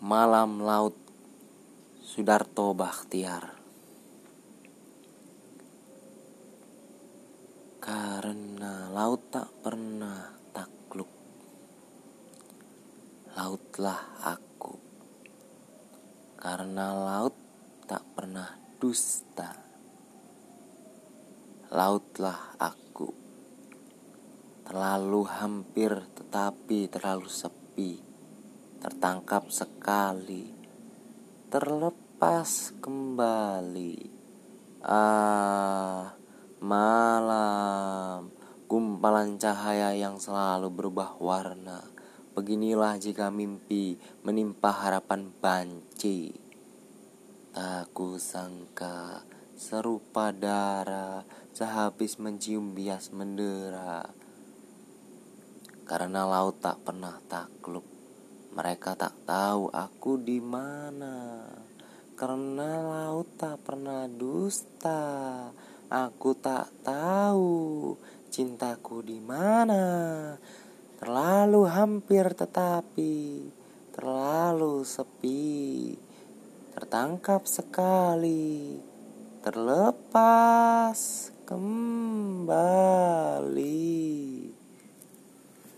Malam Laut Sudarto Bakhtiar. Karena laut tak pernah takluk Lautlah aku. Karena laut tak pernah dusta Lautlah aku. Terlalu hampir tetapi terlalu sepi tertangkap sekali, terlepas kembali. Ah, malam, gumpalan cahaya yang selalu berubah warna. Beginilah jika mimpi menimpa harapan banci. Tak sangka serupa darah sehabis mencium bias mendera. Karena laut tak pernah takluk mereka tak tahu aku di mana. Karena laut tak pernah dusta. Aku tak tahu cintaku di mana. Terlalu hampir tetapi terlalu sepi. Tertangkap sekali. Terlepas kembali.